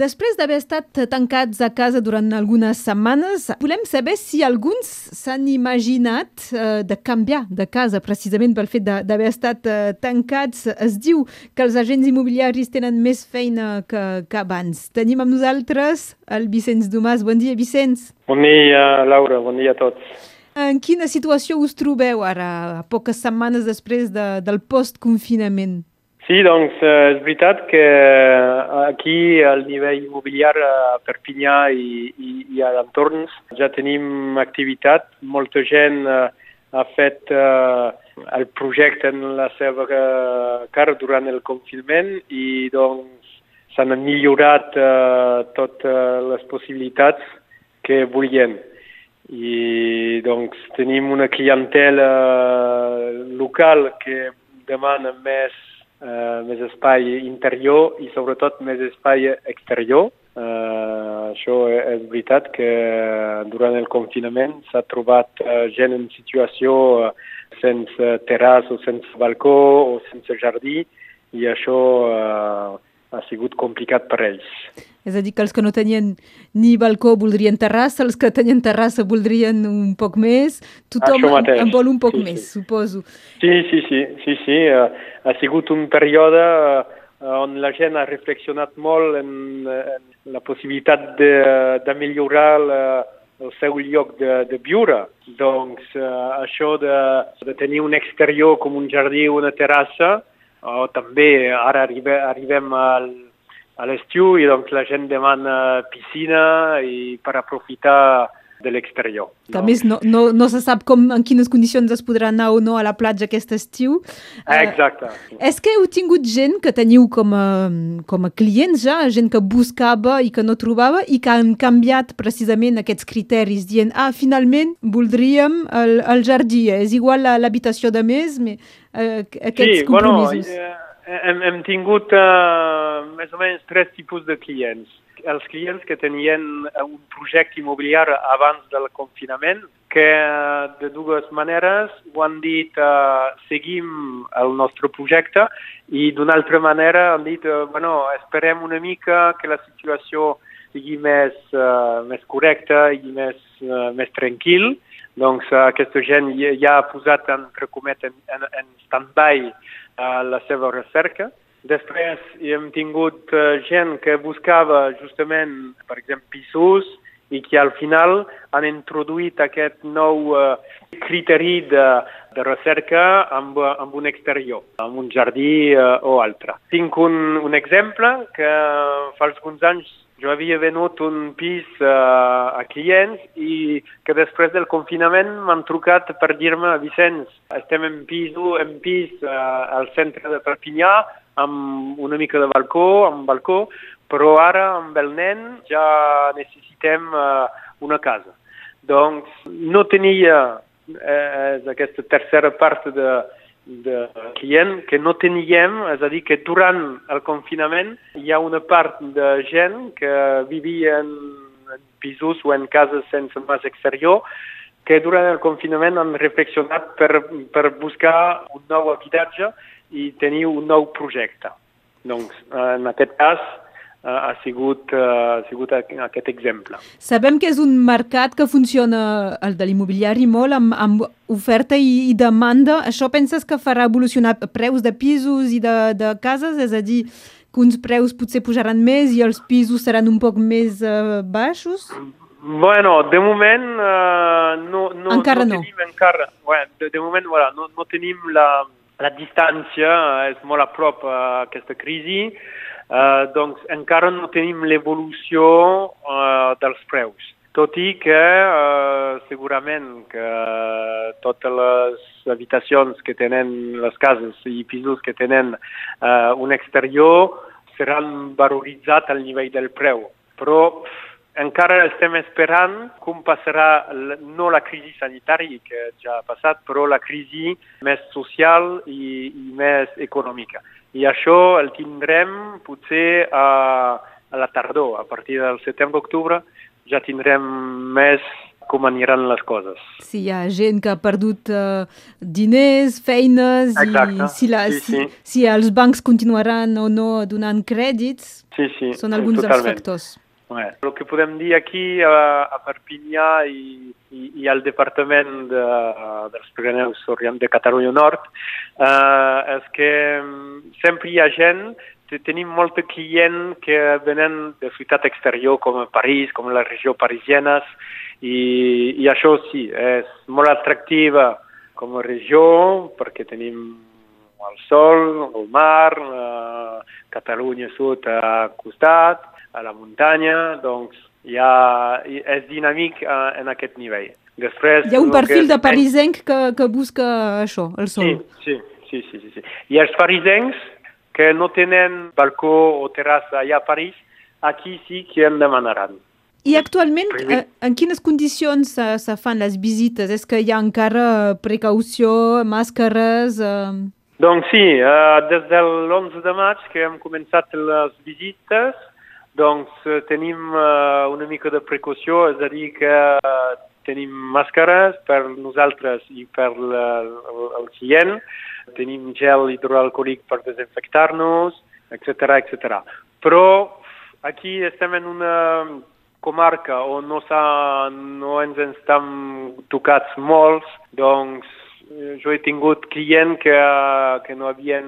Després d'haver estat tancats a casa durant algunes setmanes, volem saber si alguns s'han imaginat eh, de canviar de casa precisament pel fet d'haver estat eh, tancats. Es diu que els agents immobiliaris tenen més feina que, que abans. Tenim amb nosaltres el Vicenç Domàs. Bon dia, Vicenç. Bon dia, Laura. Bon dia a tots. En quina situació us trobeu ara, poques setmanes després de, del post-confinament? Sí, doncs és veritat que aquí al nivell immobiliari a Perpinyà i, i, i a l'entorns ja tenim activitat. Molta gent ha fet el projecte en la seva cara durant el confinament i doncs s'han millorat totes les possibilitats que volien i doncs tenim una clientela local que demana més, eh, més espai interior i sobretot més espai exterior. Eh, això és veritat que durant el confinament s'ha trobat eh, gent en situació eh, sense terràs o sense balcó o sense jardí i això eh, ha sigut complicat per ells. És a dir, que els que no tenien ni balcó voldrien terrassa, els que tenien terrassa voldrien un poc més, tothom en, en vol un poc sí, més, sí. suposo. Sí, sí, sí, sí, sí. Uh, ha sigut un període uh, on la gent ha reflexionat molt en, en la possibilitat de, de millorar la, el seu lloc de, de viure. Doncs uh, això de, de tenir un exterior com un jardí o una terrassa, o també ara arribe, arribem al a l'estiu i doncs la gent demana piscina i per aprofitar de l'exterior. No? A més, no, no, no se sap com, en quines condicions es podrà anar o no a la platja aquest estiu. Eh, Exacte. Uh, és que heu tingut gent que teniu com a, com a clients ja, gent que buscava i que no trobava i que han canviat precisament aquests criteris, dient, ah, finalment voldríem el, el jardí, és igual a l'habitació de més, mais, uh, aquests sí, compromisos. Bueno, eh, hem, hem tingut uh, més o menys tres tipus de clients. Els clients que tenien un projecte immobiliari abans del confinament, que de dues maneres ho han dit uh, seguim el nostre projecte i d'una altra manera han dit uh, bueno, esperem una mica que la situació sigui més, uh, més correcta i més, uh, més tranquil. Doncs uh, aquesta gent ja ha posat en, en, en stand-by a la seva recerca. Després hem tingut uh, gent que buscava justament, per exemple, pisos i que al final han introduït aquest nou uh, criteri de, de recerca amb, amb un exterior, amb un jardí o altre. Tinc un, un exemple que fa alguns anys jo havia venut un pis uh, a clients i que després del confinament m'han trucat per dir-me Vicenç, estem en pis, en pis uh, al centre de Perpinyà amb una mica de balcó, amb balcó, però ara amb el nen ja necessitem uh, una casa. Doncs no tenia eh, aquesta tercera part de, de client que no teníem, és a dir, que durant el confinament hi ha una part de gent que vivia en pisos o en cases sense mas exterior que durant el confinament han reflexionat per, per buscar un nou habitatge i tenir un nou projecte. Doncs, en aquest cas, ha sigut, ha sigut aquest exemple. Sabem que és un mercat que funciona, el de l'immobiliari, molt amb, amb oferta i, i demanda. Això penses que farà evolucionar preus de pisos i de, de cases? És a dir, que uns preus potser pujaran més i els pisos seran un poc més uh, baixos? Bueno, de moment uh, no, no, encara no, no tenim encara, bueno, de, de moment voilà, no, no tenim la, la distància, és molt a prop uh, aquesta crisi, eh, doncs encara no tenim l'evolució eh, dels preus. Tot i que eh, segurament que totes les habitacions que tenen les cases i pisos que tenen eh, un exterior seran valoritzats al nivell del preu. Però encara estem esperant com passarà no la crisi sanitària que ja ha passat, però la crisi més social i, i més econòmica. I això el tindrem potser a, a la tardor, a partir del setembre-octubre ja tindrem més com aniran les coses. Si hi ha gent que ha perdut uh, diners, feines, Exacte. i si, la, Sí, si, sí. si els bancs continuaran o no donant crèdits, Sí, sí, són sí, alguns dels totalment. factors. Ouais. El que podem dir aquí a, a Perpinyà i, i, i al Departament de, dels Pirineus de Catalunya Nord eh, és que mm, sempre hi ha gent, te- tenim molta client que venen de ciutat exterior com a París, com la regió parisianes i, i això sí, és molt atractiva com a regió perquè tenim el sol, el mar, eh, Catalunya Sud a costat, a la muntanya, doncs hi- és dinàmic eh, en aquest nivell. Després, Hi ha un perfil és de parisenc que, que busca això, el sol. Sí, sí, sí, sí, sí. I els parisencs que no tenen balcó o terrassa allà a París, aquí sí que en demanaran. I actualment, eh, en quines condicions se, se fan les visites? És que hi ha encara precaució, màscares... Eh... Doncs sí, eh, des de l'11 de maig que hem començat les visites, doncs eh, tenim eh, una mica de precaució, és a dir que eh, tenim màscares per nosaltres i per la, el, el client, tenim gel hidroalcohòlic per desinfectar-nos, etc etc. Però aquí estem en una comarca on no, no ens estan tocats molts, doncs jo he tingut client que, que no havien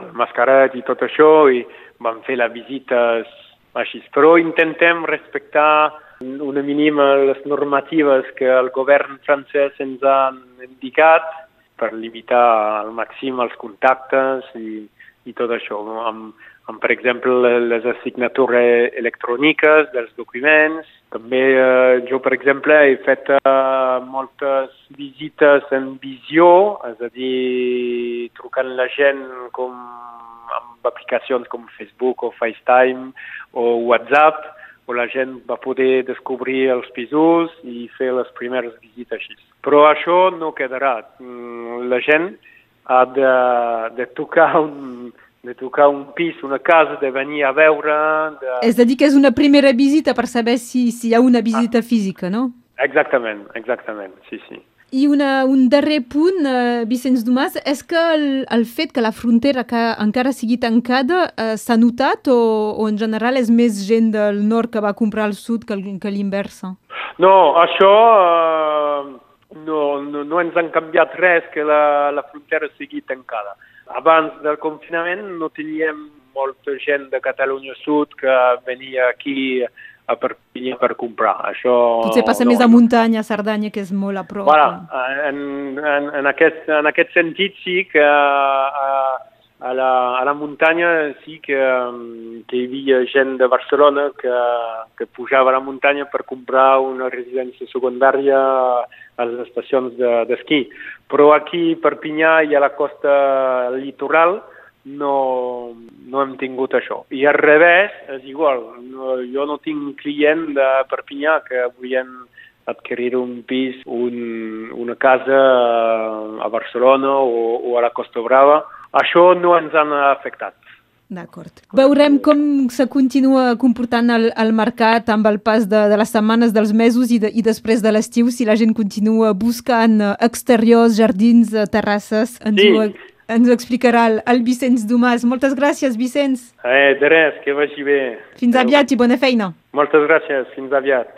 el mascaret i tot això i van fer les visites així. Però intentem respectar una mínima les normatives que el govern francès ens ha indicat per limitar al màxim els contactes i, i tot això. Amb, amb, per exemple, les assignatures electròniques dels documents. També eh, jo, per exemple, he fet eh, moltes visites en visió, és a dir, trucant la gent com amb aplicacions com Facebook o FaceTime o WhatsApp, on la gent va poder descobrir els pisos i fer les primeres visites així. Però això no quedarà. Mm, La gent ha de, de tocar un, de tocar un pis, una casa, de venir a veure... De... És a dir, que és una primera visita per saber si, si hi ha una visita física, no? Exactament, exactament, sí, sí. I una, un darrer punt, eh, Vicenç Domàs, és que el, el fet que la frontera que encara sigui tancada eh, s'ha notat o, o en general és més gent del nord que va comprar al sud que, que l'inversa? No, això eh, no, no, no ens han canviat res que la, la frontera sigui tancada. Abans del confinament no teníem molta gent de Catalunya Sud que venia aquí a Perpinyà per comprar. Això, Potser passa no, més a muntanya, a Cerdanya, que és molt a prop. Voilà, en, en, en, aquest, en aquest sentit sí que a, a, la, a la muntanya sí que, mm, que hi havia gent de Barcelona que, que pujava a la muntanya per comprar una residència secundària a les estacions de- d'esquí. Però aquí, a Perpinyà i a la costa litoral, no, no hem tingut això. I al revés, és igual. No, jo no tinc client de Perpinyà que volien adquirir un pis, un, una casa a Barcelona o, o a la Costa Brava. Això no ens han afectat. D'acord. Veurem com se continua comportant el, el mercat amb el pas de, de les setmanes, dels mesos i, de, i després de l'estiu, si la gent continua buscant eh, exteriors, jardins, eh, terrasses. Ens, Sí. ho, ens ho explicarà el, el Vicenç Domàs. Moltes gràcies, Vicenç. Eh, de res, que vagi bé. Fins aviat i bona feina. Moltes gràcies, fins aviat.